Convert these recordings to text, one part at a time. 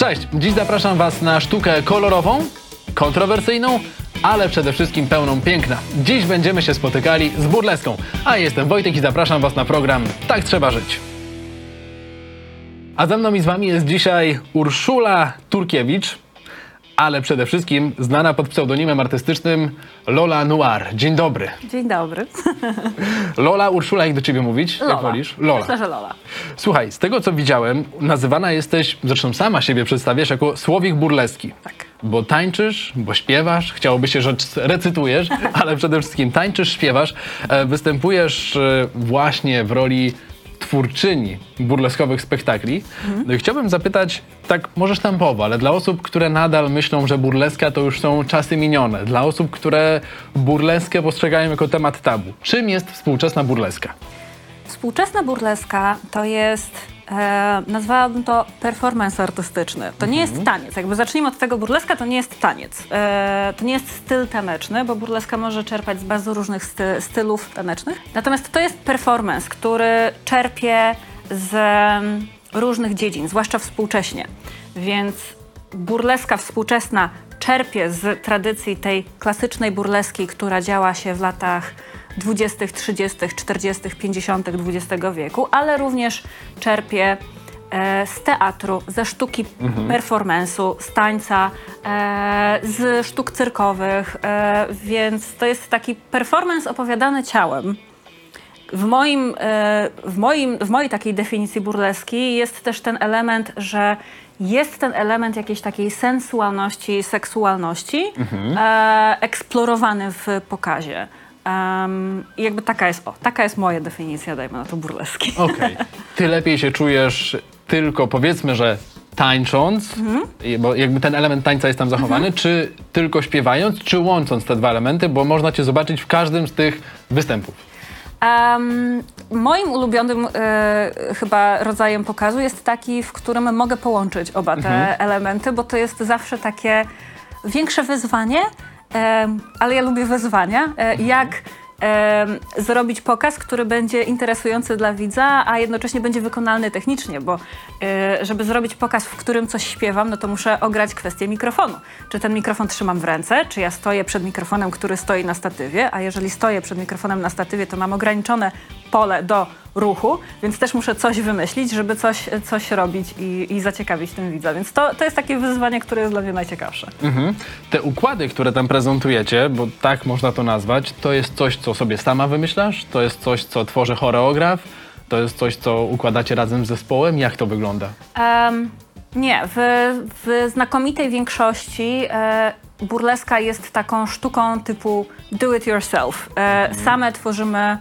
Cześć! Dziś zapraszam Was na sztukę kolorową, kontrowersyjną, ale przede wszystkim pełną piękna. Dziś będziemy się spotykali z burleską. A jestem Wojtek i zapraszam Was na program Tak Trzeba Żyć. A ze mną i z Wami jest dzisiaj Urszula Turkiewicz, ale przede wszystkim znana pod pseudonimem artystycznym Lola Noir. Dzień dobry. Dzień dobry. Lola, Urszula, jak do Ciebie mówić? Lola. Jak wolisz? Lola. Myślę, że Lola. Słuchaj, z tego co widziałem, nazywana jesteś, zresztą sama siebie przedstawiasz jako słowik burleski. Tak. Bo tańczysz, bo śpiewasz, chciałoby się, że recytujesz, ale przede wszystkim tańczysz, śpiewasz, e, występujesz e, właśnie w roli twórczyni burleskowych spektakli. I chciałbym zapytać, tak może sztampowo, ale dla osób, które nadal myślą, że burleska to już są czasy minione, dla osób, które burleskę postrzegają jako temat tabu. Czym jest współczesna burleska? Współczesna burleska to jest, e, nazwałabym to performance artystyczny. To nie jest taniec. Jakby zacznijmy od tego, burleska to nie jest taniec. E, to nie jest styl taneczny, bo burleska może czerpać z bardzo różnych sty, stylów tanecznych. Natomiast to jest performance, który czerpie z mm, różnych dziedzin, zwłaszcza współcześnie. Więc burleska współczesna czerpie z tradycji tej klasycznej burleski, która działa się w latach 20., 30., 40., 50. XX wieku, ale również czerpie e, z teatru, ze sztuki performance'u, z tańca, e, z sztuk cyrkowych, e, więc to jest taki performance opowiadany ciałem. W, moim, e, w, moim, w mojej takiej definicji burleski jest też ten element, że jest ten element jakiejś takiej sensualności, seksualności e, eksplorowany w pokazie. Em, I jakby taka jest, o, taka jest moja definicja, dajmy na to burleski. Okej. Ty lepiej się czujesz tylko powiedzmy, że tańcząc, i- bo jakby ten element tańca jest tam zachowany, czy tylko śpiewając, czy łącząc te dwa elementy, bo można cię zobaczyć w każdym z tych występów. Em, moim ulubionym e, chyba rodzajem pokazu jest taki, w którym mogę połączyć oba te elementy, bo to jest zawsze takie większe wyzwanie, ale ja lubię wyzwania. E, jak em, zrobić pokaz, który będzie interesujący dla widza, a jednocześnie będzie wykonalny technicznie, bo e, żeby zrobić pokaz, w którym coś śpiewam, no to muszę ograć kwestię mikrofonu. Czy ten mikrofon trzymam w ręce, czy ja stoję przed mikrofonem, który stoi na statywie, a jeżeli stoję przed mikrofonem na statywie, to mam ograniczone pole do ruchu, więc też muszę coś wymyślić, żeby coś, coś robić i, i zaciekawić tym widza. Więc to, to jest takie wyzwanie, które jest dla mnie najciekawsze. Mhm. Te układy, które tam prezentujecie, bo tak można to nazwać, to jest coś, co sobie sama wymyślasz? To jest coś, co tworzy choreograf? To jest coś, co układacie razem z zespołem? Jak to wygląda? Em, nie, w, w znakomitej większości e, burleska jest taką sztuką typu do it yourself. E, Same tworzymy,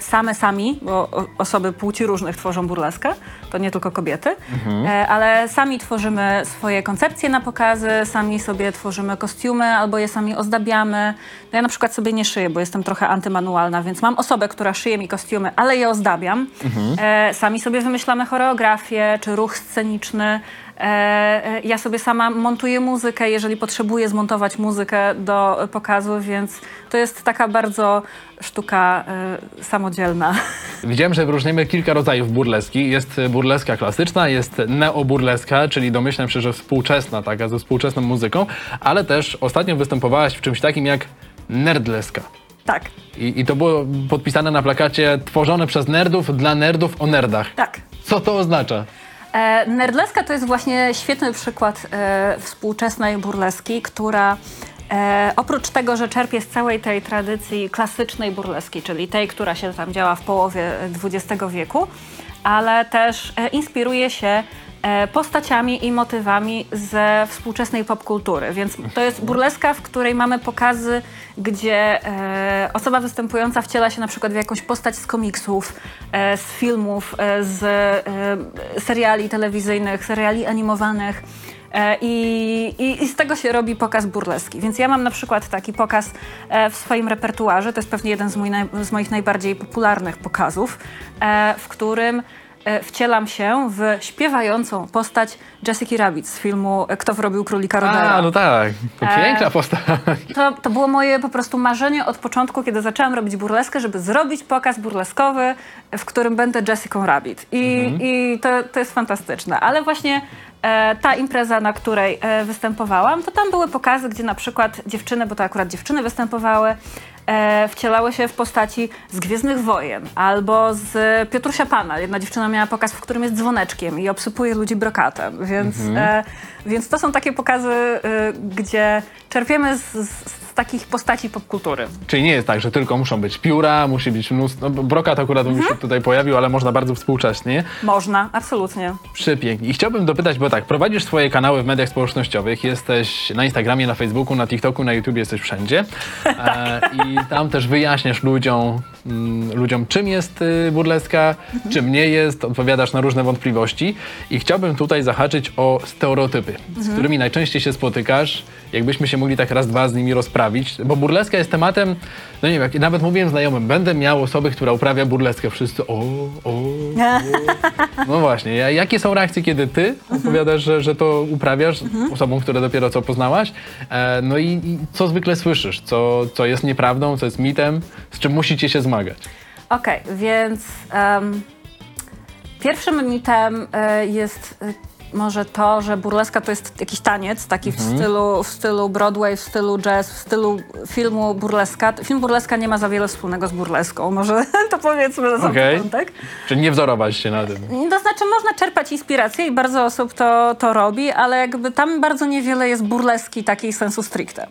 same sami, bo osoby płci różnych tworzą burleskę, to nie tylko kobiety, e, ale sami tworzymy swoje koncepcje na pokazy, sami sobie tworzymy kostiumy albo je sami ozdabiamy. No ja na przykład sobie nie szyję, bo jestem trochę antymanualna, więc mam osobę, która szyje mi kostiumy, ale je ozdabiam. E, sami sobie wymyślamy choreografię czy ruch sceniczny. E, e, ja sobie sama montuję muzykę, jeżeli potrzebuję zmontować muzykę do pokazu, więc to jest taka bardzo sztuka e, samodzielna. Widziałem, że wyróżniamy kilka rodzajów burleski. Jest burleska klasyczna, jest neoburleska, czyli domyślam się, że współczesna, taka ze współczesną muzyką, ale też ostatnio występowałaś w czymś takim jak nerdleska. Tak, I, I to było podpisane na plakacie tworzone przez nerdów dla nerdów o nerdach. tak. Co to oznacza? E, nerdleska to jest właśnie świetny przykład e, współczesnej burleski, która e, oprócz tego, że czerpie z całej tej tradycji klasycznej burleski, czyli tej, która się tam działa w połowie XX wieku, ale też e, inspiruje się e, postaciami i motywami ze współczesnej popkultury. Więc to jest burleska, w której mamy pokazy, gdzie e, osoba występująca wciela się na przykład w jakąś postać z komiksów, e, z filmów, e, z e, seriali telewizyjnych, seriali animowanych. E, I, i, I z tego się robi pokaz burleski. Więc ja mam na przykład taki pokaz e, w swoim repertuarze. To jest pewnie jeden z, mój z moich najbardziej popularnych pokazów, e, w którym e, wcielam się w śpiewającą postać Jessica Rabbit z filmu e, Kto wrobił królika Rodera. A, no tak. To E, piękna postać. To, to było moje po prostu marzenie od początku, kiedy zaczęłam robić burleskę, żeby zrobić pokaz burleskowy, w którym będę Jessica Rabbit. I, i to, to jest fantastyczne. Ale właśnie e, ta impreza, na której e, występowałam, to tam były pokazy, gdzie na przykład dziewczyny, bo to akurat dziewczyny występowały, e, wcielały się w postaci z Gwiezdnych Wojen albo z Piotrusia Pana. Jedna dziewczyna miała pokaz, w którym jest dzwoneczkiem i obsypuje ludzi brokatem. Więc, e, więc to są takie pokazy, e, gdzie czerpiemy z, z, takich postaci popkultury. Czyli nie jest tak, że tylko muszą być pióra, musi być mnóstwo. No, brokat akurat Mhm. mi się tutaj pojawił, ale można bardzo współcześnie. Można, absolutnie. Przepięknie. I chciałbym dopytać, bo tak, prowadzisz swoje kanały w mediach społecznościowych, jesteś na Instagramie, na Facebooku, na TikToku, na YouTube, jesteś wszędzie. E, I tam też wyjaśniasz ludziom, mm, ludziom czym jest y, burleska, czym nie jest, odpowiadasz na różne wątpliwości. I chciałbym tutaj zahaczyć o stereotypy, z którymi najczęściej się spotykasz. Jakbyśmy się mogli tak raz, dwa z nimi rozprawić, bo burleska jest tematem, no nie wiem, jak nawet mówiłem znajomym, będę miał osobę, która uprawia burleskę, wszyscy o, o, o. No właśnie, ja- jakie są reakcje, kiedy ty opowiadasz, że, że to uprawiasz osobom, które dopiero co poznałaś? E, no i, i co zwykle słyszysz? Co, co jest nieprawdą, co jest mitem? Z czym musicie się zmagać? Okej, więc em, pierwszym mitem e, jest może to, że burleska to jest jakiś taniec, taki w, stylu, w stylu Broadway, w stylu jazz, w stylu filmu burleska. Film burleska nie ma za wiele wspólnego z burleską, może to powiedzmy na sam Okej. początek. Czy nie wzorować się na tym? To znaczy można czerpać inspirację i bardzo osób to, to robi, ale jakby tam bardzo niewiele jest burleski takiej sensu stricte.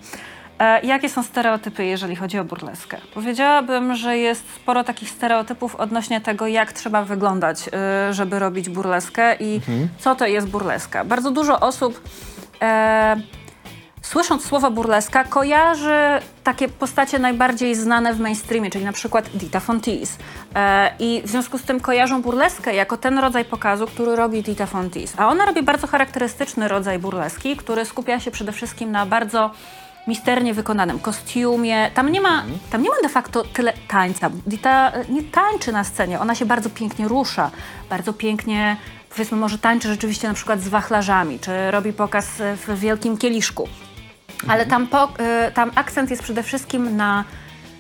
E, jakie są stereotypy, jeżeli chodzi o burleskę? Powiedziałabym, że jest sporo takich stereotypów odnośnie tego, jak trzeba wyglądać, y, żeby robić burleskę i co to jest burleska. Bardzo dużo osób e, słysząc słowo burleska, kojarzy takie postacie najbardziej znane w mainstreamie, czyli na przykład Dita Von Teese. E, I w związku z tym kojarzą burleskę jako ten rodzaj pokazu, który robi Dita Von Teese. A ona robi bardzo charakterystyczny rodzaj burleski, który skupia się przede wszystkim na bardzo misternie wykonanym kostiumie. Tam nie ma, tam nie ma de facto tyle tańca. Dita e, nie tańczy na scenie, ona się bardzo pięknie rusza, bardzo pięknie powiedzmy może tańczy rzeczywiście na przykład z wachlarzami, czy robi pokaz e, w wielkim kieliszku. Ale tam, po, y, tam akcent jest przede wszystkim na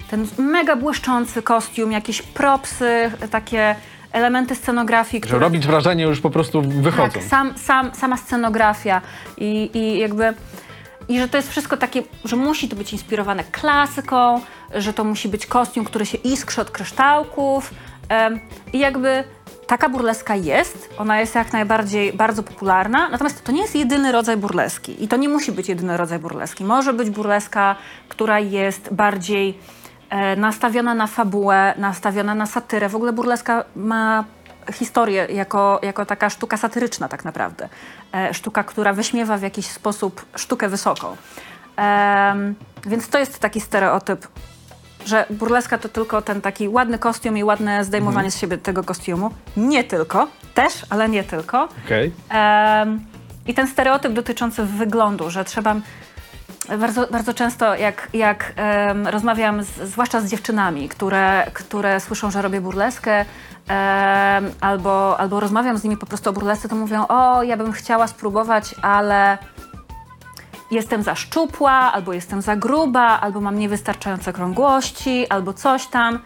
ten mega błyszczący kostium, jakieś propsy, takie elementy scenografii, Że które... robić wrażenie już po prostu wychodzą. Tak, sam, sam, sama scenografia i, i jakby... I że to jest wszystko takie, że musi to być inspirowane klasyką, że to musi być kostium, który się iskrzy od kryształków. I jakby taka burleska jest, ona jest jak najbardziej bardzo popularna, natomiast to nie jest jedyny rodzaj burleski. I to nie musi być jedyny rodzaj burleski. Może być burleska, która jest bardziej e, nastawiona na fabułę, nastawiona na satyrę. W ogóle burleska ma historię jako, jako taka sztuka satyryczna tak naprawdę. E, sztuka, która wyśmiewa w jakiś sposób sztukę wysoką. Em, więc to jest taki stereotyp, że burleska to tylko ten taki ładny kostium i ładne zdejmowanie z siebie tego kostiumu. Nie tylko, też, ale nie tylko. Okej. Em, I ten stereotyp dotyczący wyglądu, że trzeba. Bardzo, bardzo często, jak, jak em, rozmawiam, z, zwłaszcza z dziewczynami, które, które słyszą, że robię burleskę, em, albo, albo rozmawiam z nimi po prostu o burlesce, to mówią: O, ja bym chciała spróbować, ale jestem za szczupła, albo jestem za gruba, albo mam niewystarczające krągłości, albo coś tam.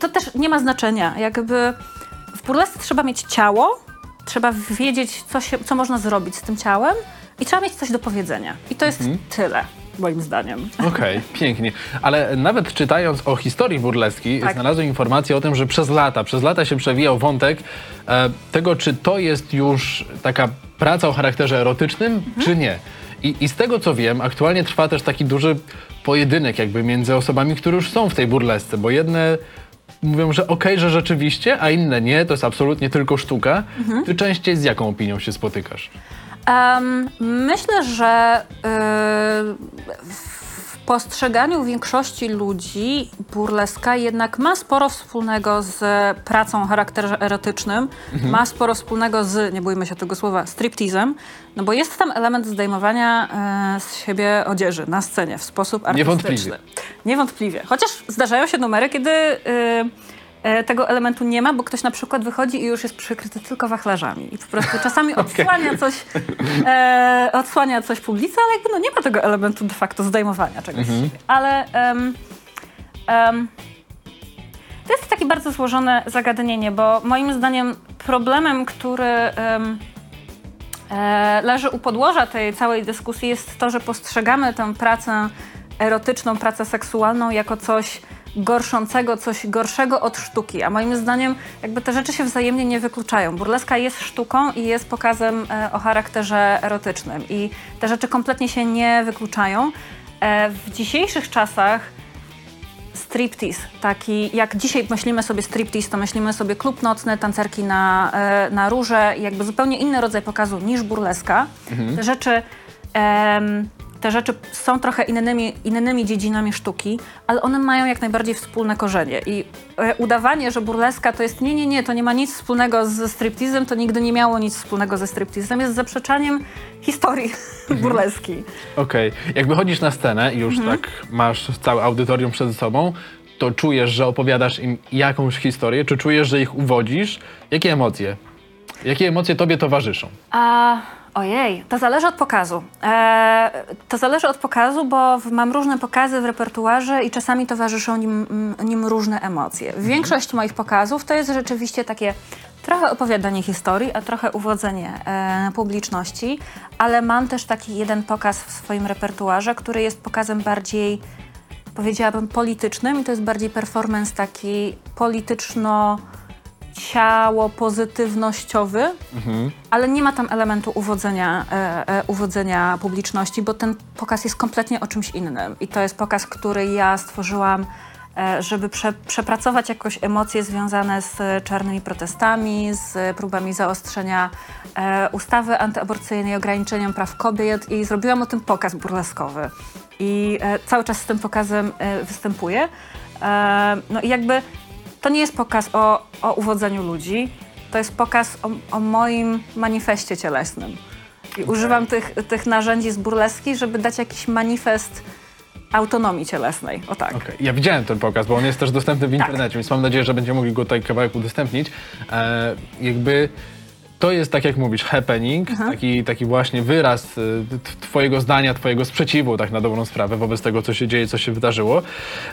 To też nie ma znaczenia. Jakby w burlesce trzeba mieć ciało, trzeba wiedzieć, co, się, co można zrobić z tym ciałem i trzeba mieć coś do powiedzenia. I to jest tyle, moim zdaniem. Okej, pięknie. Ale nawet czytając o historii burleski, Tak. znalazłem informację o tym, że przez lata, przez lata się przewijał wątek e, tego, czy to jest już taka praca o charakterze erotycznym, Mhm. czy nie. I, I z tego co wiem, aktualnie trwa też taki duży pojedynek jakby między osobami, które już są w tej burlesce, bo jedne mówią, że okej, że rzeczywiście, a inne nie, to jest absolutnie tylko sztuka. Mhm. Ty częściej z jaką opinią się spotykasz? Em, myślę, że y, w postrzeganiu większości ludzi burleska jednak ma sporo wspólnego z pracą o charakterze erotycznym, ma sporo wspólnego z, nie bójmy się tego słowa, striptizem, no bo jest tam element zdejmowania e, z siebie odzieży na scenie w sposób artystyczny. Niewątpliwie. Niewątpliwie. Chociaż zdarzają się numery, kiedy y, e, tego elementu nie ma, bo ktoś na przykład wychodzi i już jest przykryty tylko wachlarzami. I po prostu czasami odsłania coś e, odsłania coś publice, ale jakby no nie ma tego elementu de facto zdejmowania czegoś. Ale em, em, to jest takie bardzo złożone zagadnienie, bo moim zdaniem problemem, który em, e, leży u podłoża tej całej dyskusji jest to, że postrzegamy tę pracę erotyczną, pracę seksualną jako coś gorszącego, coś gorszego od sztuki, a moim zdaniem jakby te rzeczy się wzajemnie nie wykluczają. Burleska jest sztuką i jest pokazem e, o charakterze erotycznym i te rzeczy kompletnie się nie wykluczają. E, w dzisiejszych czasach striptease, taki jak dzisiaj myślimy sobie striptease, to myślimy sobie klub nocny, tancerki na, e, na róże jakby zupełnie inny rodzaj pokazu niż burleska. Te rzeczy em, te rzeczy są trochę innymi, innymi dziedzinami sztuki, ale one mają jak najbardziej wspólne korzenie. I e, udawanie, że burleska to jest nie, nie, nie, to nie ma nic wspólnego ze striptizem, to nigdy nie miało nic wspólnego ze striptizem, jest zaprzeczaniem historii burleski. Okej, jak wychodzisz na scenę i już Mhm. tak masz całe audytorium przed sobą, to czujesz, że opowiadasz im jakąś historię, czy czujesz, że ich uwodzisz? Jakie emocje? Jakie emocje tobie towarzyszą? A, ojej, to zależy od pokazu. E, to zależy od pokazu, bo w, mam różne pokazy w repertuarze i czasami towarzyszą nim, mm, nim różne emocje. Większość moich pokazów to jest rzeczywiście takie trochę opowiadanie historii, a trochę uwodzenie e, publiczności, ale mam też taki jeden pokaz w swoim repertuarze, który jest pokazem bardziej powiedziałabym politycznym i to jest bardziej performance taki polityczno ciało pozytywnościowy, ale nie ma tam elementu uwodzenia, e, e, uwodzenia publiczności, bo ten pokaz jest kompletnie o czymś innym. I to jest pokaz, który ja stworzyłam, e, żeby prze, przepracować jakoś emocje związane z czarnymi protestami, z próbami zaostrzenia e, ustawy antyaborcyjnej, ograniczeniem praw kobiet i zrobiłam o tym pokaz burleskowy. I e, cały czas z tym pokazem e, występuję. No i jakby to nie jest pokaz o, o uwodzeniu ludzi, to jest pokaz o, o moim manifestie cielesnym. I używam tych, tych narzędzi z burleski, żeby dać jakiś manifest autonomii cielesnej. O tak. Okej, Ja widziałem ten pokaz, bo on jest też dostępny w Tak. internecie, więc mam nadzieję, że będziemy mogli go tutaj kawałek udostępnić. E, jakby to jest, tak jak mówisz, happening, taki, taki właśnie wyraz y, twojego zdania, twojego sprzeciwu, tak na dobrą sprawę, wobec tego, co się dzieje, co się wydarzyło.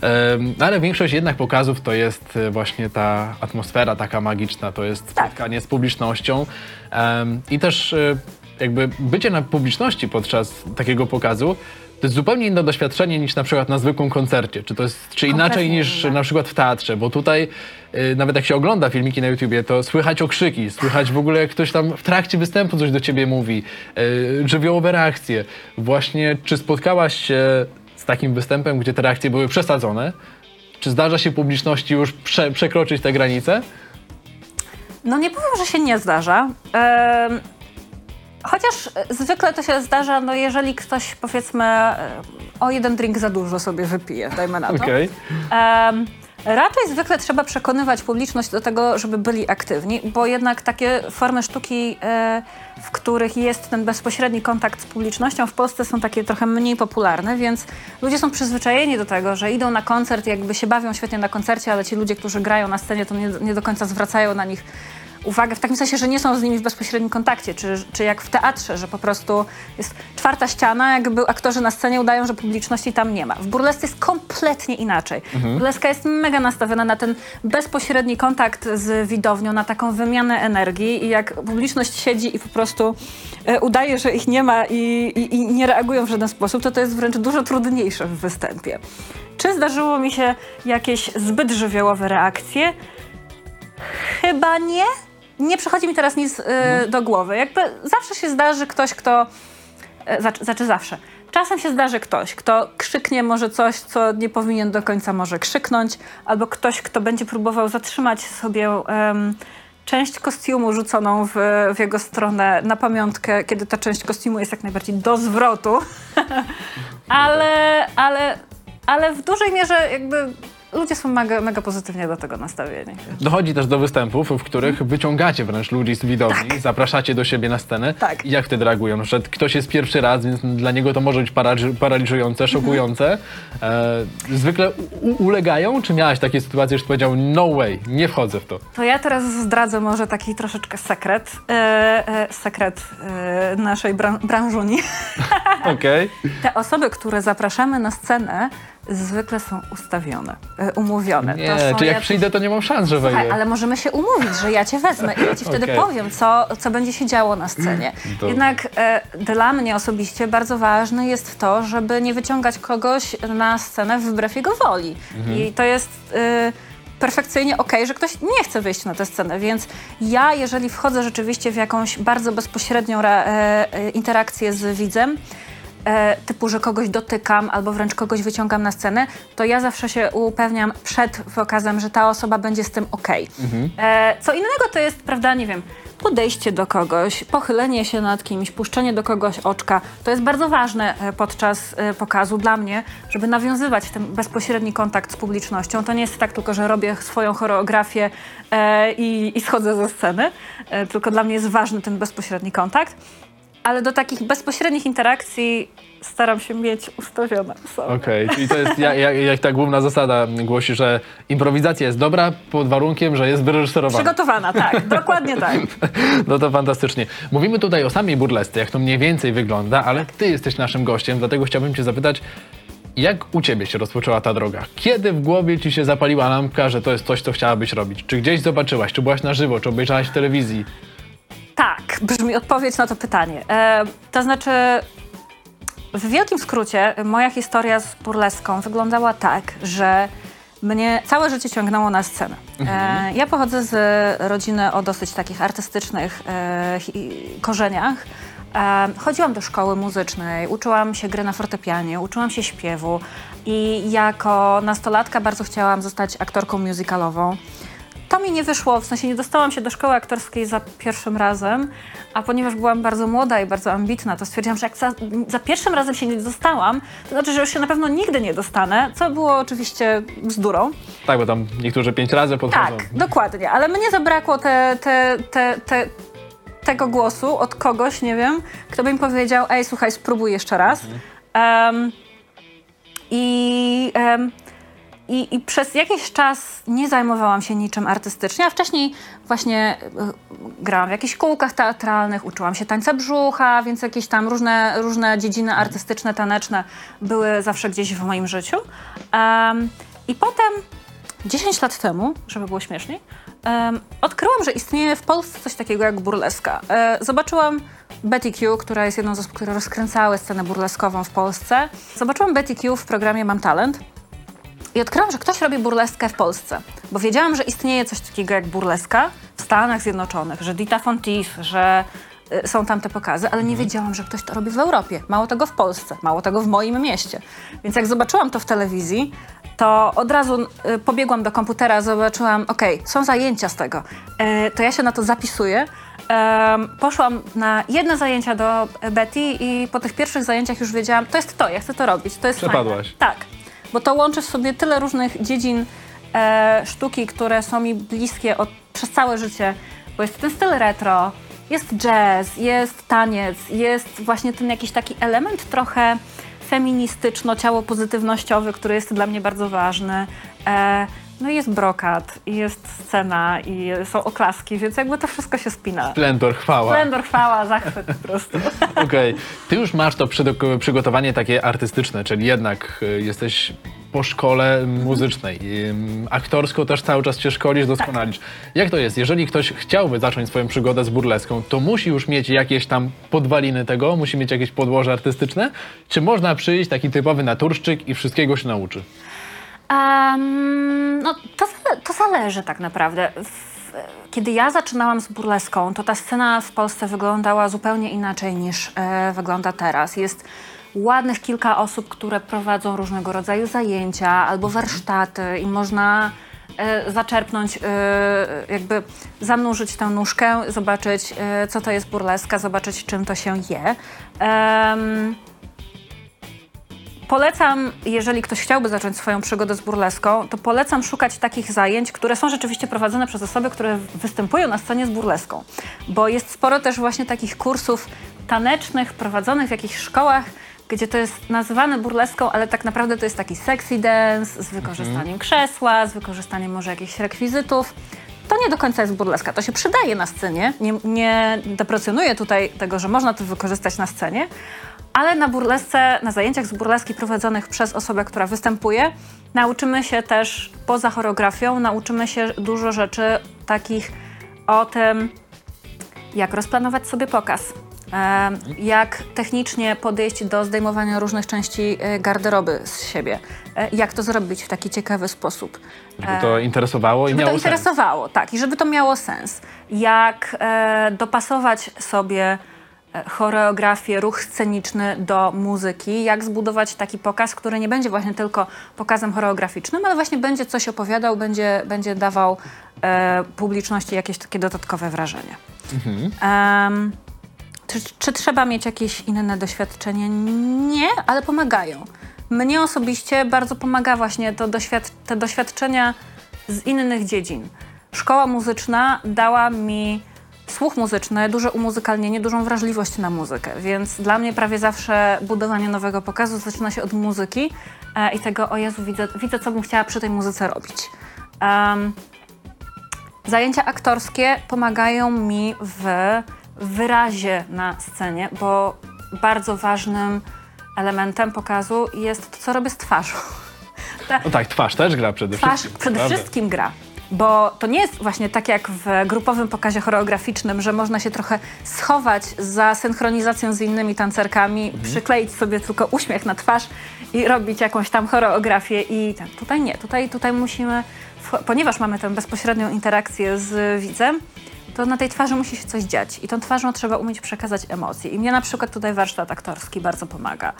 Em, ale większość jednak pokazów to jest y, właśnie ta atmosfera taka magiczna, to jest Tak. spotkanie z publicznością i też y, jakby bycie na publiczności podczas takiego pokazu to jest zupełnie inne doświadczenie niż na przykład na zwykłym koncercie, czy to jest, czy inaczej Kompletnie niż inne. na przykład w teatrze, bo tutaj y, nawet jak się ogląda filmiki na YouTubie, to słychać okrzyki, słychać w ogóle jak ktoś tam w trakcie występu coś do ciebie mówi, y, żywiołowe reakcje. Właśnie, czy spotkałaś się z takim występem, gdzie te reakcje były przesadzone? Czy zdarza się publiczności już prze, przekroczyć te granice? No nie powiem, że się nie zdarza. Chociaż e, zwykle to się zdarza, no jeżeli ktoś powiedzmy e, o jeden drink za dużo sobie wypije, dajmy na to. Okej. Em, raczej zwykle trzeba przekonywać publiczność do tego, żeby byli aktywni, bo jednak takie formy sztuki, e, w których jest ten bezpośredni kontakt z publicznością w Polsce są takie trochę mniej popularne, więc ludzie są przyzwyczajeni do tego, że idą na koncert, jakby się bawią świetnie na koncercie, ale ci ludzie, którzy grają na scenie, to nie, nie do końca zwracają na nich uwagę w takim sensie, że nie są z nimi w bezpośrednim kontakcie, czy, czy jak w teatrze, że po prostu jest czwarta ściana, jakby aktorzy na scenie udają, że publiczności tam nie ma. W burlesce jest kompletnie inaczej. Burleska jest mega nastawiona na ten bezpośredni kontakt z widownią, na taką wymianę energii i jak publiczność siedzi i po prostu e, udaje, że ich nie ma i, i, i nie reagują w żaden sposób, to to jest wręcz dużo trudniejsze w występie. Czy zdarzyło mi się jakieś zbyt żywiołowe reakcje? Chyba nie. Nie przychodzi mi teraz nic y, do głowy. Jakby zawsze się zdarzy ktoś, kto e, znaczy, zawsze. Czasem się zdarzy ktoś, kto krzyknie może coś, co nie powinien do końca może krzyknąć, albo ktoś, kto będzie próbował zatrzymać sobie em, część kostiumu rzuconą w, w jego stronę na pamiątkę, kiedy ta część kostiumu jest jak najbardziej do zwrotu. ale, ale, ale w dużej mierze jakby ludzie są mega, mega pozytywnie do tego nastawieni. Dochodzi też do występów, w których wyciągacie wręcz ludzi z widowni, zapraszacie do siebie na scenę. Tak. I jak wtedy reagują? Na przykład ktoś jest pierwszy raz, więc dla niego to może być paraliż- paraliżujące, szokujące. E, zwykle u- ulegają? Czy miałaś takie sytuacje, że powiedział no way, nie wchodzę w to? To ja teraz zdradzę może taki troszeczkę sekret, e, e, sekret e, naszej bran- branżuni. Okej. Te osoby, które zapraszamy na scenę, zwykle są ustawione, e, umówione. Nie, to są czy jak jacyś- przyjdę, to nie mam szans, że Słuchaj, wejdę. ale możemy się umówić, że ja cię wezmę i ja ci wtedy Okej. powiem, co, co będzie się działo na scenie. Jednak e, dla mnie osobiście bardzo ważne jest to, żeby nie wyciągać kogoś na scenę wbrew jego woli. I to jest e, perfekcyjnie okej, że ktoś nie chce wyjść na tę scenę, więc ja, jeżeli wchodzę rzeczywiście w jakąś bardzo bezpośrednią re, e, e, interakcję z widzem, e, typu, że kogoś dotykam albo wręcz kogoś wyciągam na scenę, to ja zawsze się upewniam przed pokazem, że ta osoba będzie z tym okej. E, co innego to jest, prawda, nie wiem, podejście do kogoś, pochylenie się nad kimś, puszczenie do kogoś oczka. To jest bardzo ważne e, podczas e, pokazu dla mnie, żeby nawiązywać ten bezpośredni kontakt z publicznością. To nie jest tak tylko, że robię swoją choreografię e, i, i schodzę ze sceny, e, tylko dla mnie jest ważny ten bezpośredni kontakt. Ale do takich bezpośrednich interakcji staram się mieć ustawione sobie. Okej, czyli to jest jak, jak, jak ta główna zasada głosi, że improwizacja jest dobra pod warunkiem, że jest wyreżyserowana. Przygotowana, tak, dokładnie tak. No to fantastycznie. Mówimy tutaj o samej burlesce, jak to mniej więcej wygląda, ale ty jesteś naszym gościem, dlatego chciałbym cię zapytać, jak u ciebie się rozpoczęła ta droga? Kiedy w głowie ci się zapaliła lampka, że to jest coś, co chciałabyś robić? Czy gdzieś zobaczyłaś, czy byłaś na żywo, czy obejrzałaś w telewizji? Tak, brzmi odpowiedź na to pytanie. E, to znaczy, w wielkim skrócie, moja historia z burleską wyglądała tak, że mnie całe życie ciągnęło na scenę. E, ja pochodzę z rodziny o dosyć takich artystycznych e, hi- korzeniach. E, chodziłam do szkoły muzycznej, uczyłam się gry na fortepianie, uczyłam się śpiewu i jako nastolatka bardzo chciałam zostać aktorką musicalową. To mi nie wyszło, w sensie nie dostałam się do szkoły aktorskiej za pierwszym razem, a ponieważ byłam bardzo młoda i bardzo ambitna, to stwierdziłam, że jak za, za pierwszym razem się nie dostałam, to znaczy, że już się na pewno nigdy nie dostanę, co było oczywiście bzdurą. Tak, bo tam niektórzy pięć razy podchodzą. Tak, dokładnie, ale mnie zabrakło te, te, te, te, tego głosu od kogoś, nie wiem, kto by mi powiedział, ej, słuchaj, spróbuj jeszcze raz. Em, I... em, i, I przez jakiś czas nie zajmowałam się niczym artystycznie, a wcześniej właśnie y, grałam w jakichś kółkach teatralnych, uczyłam się tańca brzucha, więc jakieś tam różne, różne dziedziny artystyczne, taneczne były zawsze gdzieś w moim życiu. Em, I potem 10 lat temu, żeby było śmieszniej, em, odkryłam, że istnieje w Polsce coś takiego jak burleska. E, zobaczyłam Betty Q, która jest jedną z osób, które rozkręcały scenę burleskową w Polsce. Zobaczyłam Betty Q w programie Mam Talent. I odkryłam, że ktoś robi burleskę w Polsce, bo wiedziałam, że istnieje coś takiego jak burleska w Stanach Zjednoczonych, że Dita Fontis, że y, są tam te pokazy, ale nie wiedziałam, że ktoś to robi w Europie. Mało tego w Polsce, mało tego w moim mieście. Więc jak zobaczyłam to w telewizji, to od razu y, pobiegłam do komputera, zobaczyłam, okej, są zajęcia z tego, y, to ja się na to zapisuję. Poszłam na jedne zajęcia do Betty i po tych pierwszych zajęciach już wiedziałam, to jest to, ja chcę to robić, to jest fajne. Przepadłaś. Tak, bo to łączy w sobie tyle różnych dziedzin e, sztuki, które są mi bliskie od, przez całe życie, bo jest ten styl retro, jest jazz, jest taniec, jest właśnie ten jakiś taki element trochę feministyczno-ciało pozytywnościowy, który jest dla mnie bardzo ważny. E, no jest brokat, i jest scena, i są oklaski, więc jakby to wszystko się spina. Splendor, chwała. Splendor, chwała, zachwyt po prostu. Okej, ty już masz to przygotowanie takie artystyczne, czyli jednak y, jesteś po szkole muzycznej. Ym, Aktorsko też cały czas się szkolisz, doskonalisz. Jak to jest? Jeżeli ktoś chciałby zacząć swoją przygodę z burleską, to musi już mieć jakieś tam podwaliny tego, musi mieć jakieś podłoże artystyczne? Czy można przyjść taki typowy naturszczyk i wszystkiego się nauczy? Em, no, to, to zależy tak naprawdę. W kiedy ja zaczynałam z burleską, to ta scena w Polsce wyglądała zupełnie inaczej niż e, wygląda teraz. Jest ładnych kilka osób, które prowadzą różnego rodzaju zajęcia albo warsztaty i można e, zaczerpnąć, e, jakby zanurzyć tę nóżkę, zobaczyć, e, co to jest burleska, zobaczyć, czym to się je. Polecam, jeżeli ktoś chciałby zacząć swoją przygodę z burleską, to polecam szukać takich zajęć, które są rzeczywiście prowadzone przez osoby, które występują na scenie z burleską. Bo jest sporo też właśnie takich kursów tanecznych prowadzonych w jakichś szkołach, gdzie to jest nazywane burleską, ale tak naprawdę to jest taki sexy dance z wykorzystaniem krzesła, z wykorzystaniem może jakichś rekwizytów. To nie do końca jest burleska. To się przydaje na scenie. Nie, nie deprecjonuję tutaj tego, że można to wykorzystać na scenie, ale na burlesce, na zajęciach z burleski prowadzonych przez osobę, która występuje, nauczymy się też poza choreografią, nauczymy się dużo rzeczy takich o tym, jak rozplanować sobie pokaz, e, jak technicznie podejść do zdejmowania różnych części e, garderoby z siebie, e, jak to zrobić w taki ciekawy sposób. Żeby to interesowało i Żeby miało to sens. interesowało, tak, i żeby to miało sens. Jak e, dopasować sobie e, choreografię, ruch sceniczny do muzyki, jak zbudować taki pokaz, który nie będzie właśnie tylko pokazem choreograficznym, ale właśnie będzie coś opowiadał, będzie, będzie dawał e, publiczności jakieś takie dodatkowe wrażenie. Em, czy, czy trzeba mieć jakieś inne doświadczenie? Nie, ale pomagają. Mnie osobiście bardzo pomaga właśnie to doświad te doświadczenia z innych dziedzin. Szkoła muzyczna dała mi słuch muzyczny, duże umuzykalnienie, dużą wrażliwość na muzykę, więc dla mnie prawie zawsze budowanie nowego pokazu zaczyna się od muzyki e, i tego, o Jezu, widzę, widzę, co bym chciała przy tej muzyce robić. Em, Zajęcia aktorskie pomagają mi w wyrazie na scenie, bo bardzo ważnym elementem pokazu jest to, co robię z twarzą. Ta No tak, twarz też gra przede twarz wszystkim. przede prawda? wszystkim gra. Bo to nie jest właśnie tak jak w grupowym pokazie choreograficznym, że można się trochę schować za synchronizacją z innymi tancerkami, Mhm. przykleić sobie tylko uśmiech na twarz i robić jakąś tam choreografię i ten. Tutaj nie, tutaj, tutaj musimy, ponieważ mamy tę bezpośrednią interakcję z widzem, to na tej twarzy musi się coś dziać i tą twarzą trzeba umieć przekazać emocje. I mnie na przykład tutaj warsztat aktorski bardzo pomaga.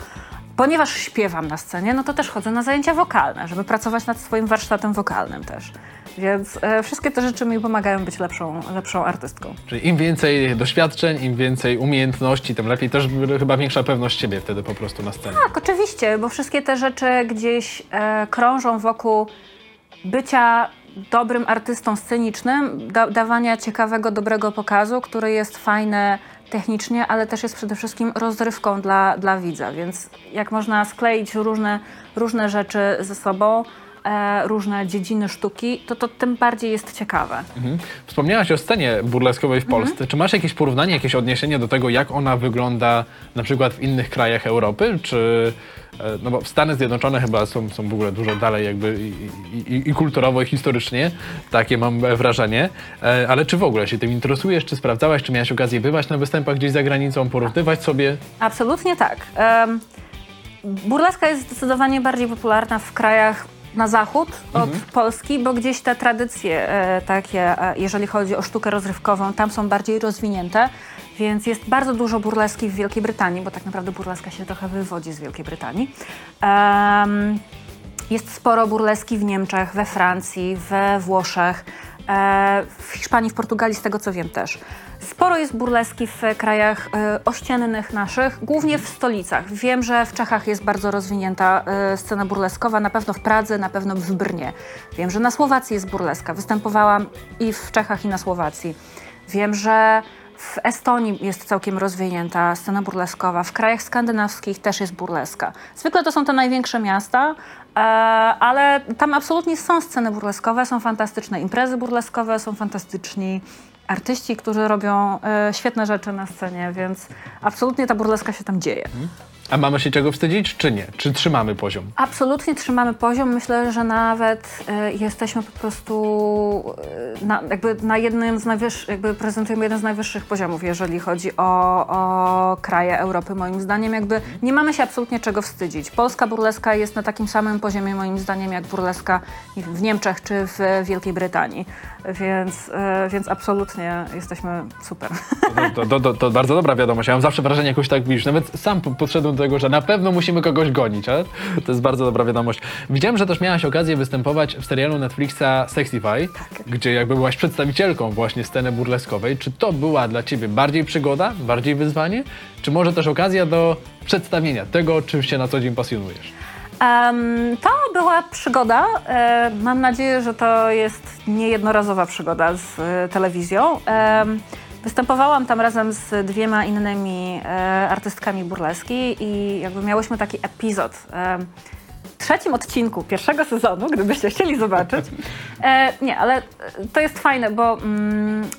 Ponieważ śpiewam na scenie, no to też chodzę na zajęcia wokalne, żeby pracować nad swoim warsztatem wokalnym też. Więc e, wszystkie te rzeczy mi pomagają być lepszą, lepszą artystką. Czyli im więcej doświadczeń, im więcej umiejętności, tym lepiej. Też chyba większa pewność siebie wtedy po prostu na scenie. Tak, oczywiście, bo wszystkie te rzeczy gdzieś e, krążą wokół bycia dobrym artystą scenicznym, da, dawania ciekawego, dobrego pokazu, który jest fajny technicznie, ale też jest przede wszystkim rozrywką dla, dla widza. Więc jak można skleić różne, różne rzeczy ze sobą, różne dziedziny sztuki, to to tym bardziej jest ciekawe. Mhm. Wspomniałaś o scenie burleskowej w Polsce. Czy masz jakieś porównanie, jakieś odniesienie do tego, jak ona wygląda na przykład w innych krajach Europy? Czy, e, no bo Stany Zjednoczone chyba są, są w ogóle dużo dalej jakby i, i, i kulturowo, i historycznie, takie mam wrażenie. E, Ale czy w ogóle się tym interesujesz, czy sprawdzałaś, czy miałaś okazję bywać na występach gdzieś za granicą, porównywać sobie? Absolutnie tak. Em, burleska jest zdecydowanie bardziej popularna w krajach na zachód od Polski, bo gdzieś te tradycje e, takie, e, jeżeli chodzi o sztukę rozrywkową, tam są bardziej rozwinięte, więc jest bardzo dużo burleski w Wielkiej Brytanii, bo tak naprawdę burleska się trochę wywodzi z Wielkiej Brytanii. Em, jest sporo burleski w Niemczech, we Francji, we Włoszech, w Hiszpanii, w Portugalii, z tego co wiem też. Sporo jest burleski w krajach e, ościennych naszych, głównie w stolicach. Wiem, że w Czechach jest bardzo rozwinięta e, scena burleskowa, na pewno w Pradze, na pewno w Brnie. Wiem, że na Słowacji jest burleska. Występowałam i w Czechach, i na Słowacji. Wiem, że w Estonii jest całkiem rozwinięta scena burleskowa, w krajach skandynawskich też jest burleska. Zwykle to są te największe miasta, e, ale tam absolutnie są sceny burleskowe, są fantastyczne imprezy burleskowe, są fantastyczni artyści, którzy robią e, świetne rzeczy na scenie, więc absolutnie ta burleska się tam dzieje. A mamy się czego wstydzić, czy nie? Czy trzymamy poziom? Absolutnie trzymamy poziom. Myślę, że nawet e, jesteśmy po prostu e, na, jakby na jednym z najwyższych, jakby prezentujemy jeden z najwyższych poziomów, jeżeli chodzi o, o kraje Europy, moim zdaniem. Jakby nie mamy się absolutnie czego wstydzić. Polska burleska jest na takim samym poziomie, moim zdaniem, jak burleska w Niemczech czy w Wielkiej Brytanii. Więc, e, więc absolutnie jesteśmy super. To, to, to, to bardzo dobra wiadomość. Ja mam zawsze wrażenie, jakoś tak widzisz. Nawet sam po- podszedłem do tego, że na pewno musimy kogoś gonić, ale to jest bardzo dobra wiadomość. Widziałem, że też miałaś okazję występować w serialu Netflixa Sexify, gdzie jakby byłaś przedstawicielką właśnie sceny burleskowej. Czy to była dla ciebie bardziej przygoda, bardziej wyzwanie, czy może też okazja do przedstawienia tego, czym się na co dzień pasjonujesz? Em, to była przygoda. E, mam nadzieję, że to jest niejednorazowa przygoda z e, telewizją. Em, występowałam tam razem z dwiema innymi e, artystkami burleski i jakby miałyśmy taki epizod. em, w trzecim odcinku pierwszego sezonu, gdybyście chcieli zobaczyć. E, nie, ale e, to jest fajne, bo mm,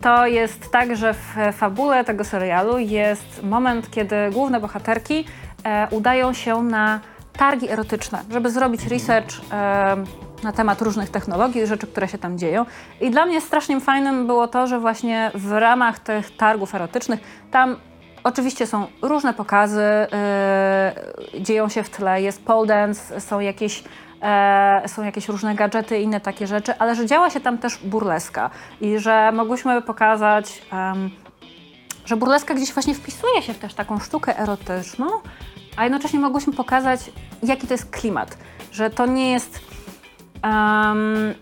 to jest tak, że w fabule tego serialu jest moment, kiedy główne bohaterki e, udają się na targi erotyczne, żeby zrobić research e, na temat różnych technologii, rzeczy, które się tam dzieją. I dla mnie strasznie fajnym było to, że właśnie w ramach tych targów erotycznych tam Oczywiście są różne pokazy, yy, dzieją się w tle, jest pole dance, są jakieś, e, są jakieś różne gadżety i inne takie rzeczy, ale że działa się tam też burleska i że mogłyśmy pokazać, em, że burleska gdzieś właśnie wpisuje się w też taką sztukę erotyczną, a jednocześnie mogłyśmy pokazać, jaki to jest klimat, że to nie jest Em,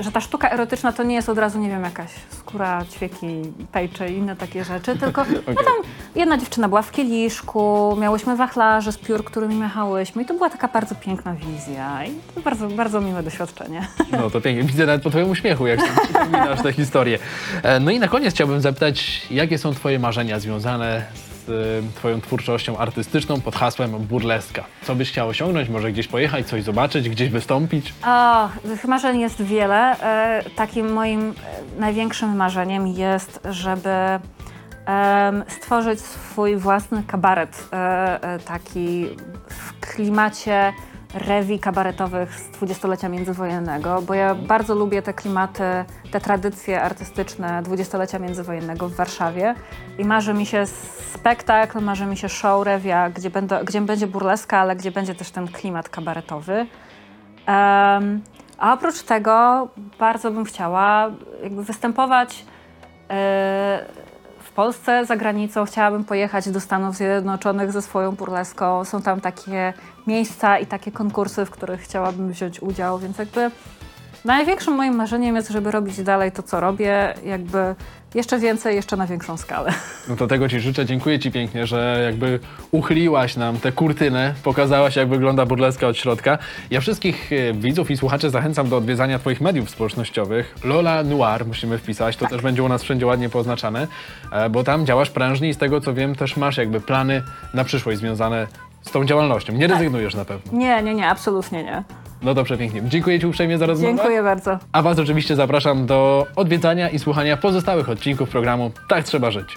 że ta sztuka erotyczna to nie jest od razu, nie wiem, jakaś skóra, ćwieki, pejcze i inne takie rzeczy, tylko no tam jedna dziewczyna była w kieliszku, miałyśmy wachlarze z piór, którymi machałyśmy i to była taka bardzo piękna wizja i bardzo, bardzo miłe doświadczenie. No to pięknie. Widzę nawet po twoim uśmiechu, jak przypominasz tę historię. E, No i na koniec chciałbym zapytać, jakie są twoje marzenia związane z e, twoją twórczością artystyczną pod hasłem burleska? Co byś chciał osiągnąć? Może gdzieś pojechać, coś zobaczyć, gdzieś wystąpić? O, tych marzeń jest wiele. E, takim moim e, największym marzeniem jest, żeby stworzyć swój własny kabaret, e, e, taki w klimacie rewi kabaretowych z dwudziestolecia międzywojennego, bo ja bardzo lubię te klimaty, te tradycje artystyczne dwudziestolecia międzywojennego w Warszawie i marzy mi się spektakl, marzy mi się show rewia, gdzie, gdzie będzie burleska, ale gdzie będzie też ten klimat kabaretowy. Em, a oprócz tego bardzo bym chciała jakby występować w Polsce, za granicą. Chciałabym pojechać do Stanów Zjednoczonych ze swoją burleską. Są tam takie miejsca i takie konkursy, w których chciałabym wziąć udział, więc jakby największym moim marzeniem jest, żeby robić dalej to, co robię, jakby jeszcze więcej, jeszcze na większą skalę. No to tego ci życzę. Dziękuję ci pięknie, że jakby uchyliłaś nam tę kurtynę, pokazałaś jak wygląda burleska od środka. Ja wszystkich e, widzów i słuchaczy zachęcam do odwiedzania twoich mediów społecznościowych. Lola Noir musimy wpisać, to też będzie u nas wszędzie ładnie poznaczane, e, bo tam działasz prężnie i z tego co wiem też masz jakby plany na przyszłość związane z tą działalnością. Nie rezygnujesz na pewno. Nie, nie, nie, absolutnie nie. No dobrze, pięknie. Dziękuję ci uprzejmie za rozmowę. Dziękuję bardzo. A Was oczywiście zapraszam do odwiedzania i słuchania pozostałych odcinków programu Tak Trzeba Żyć.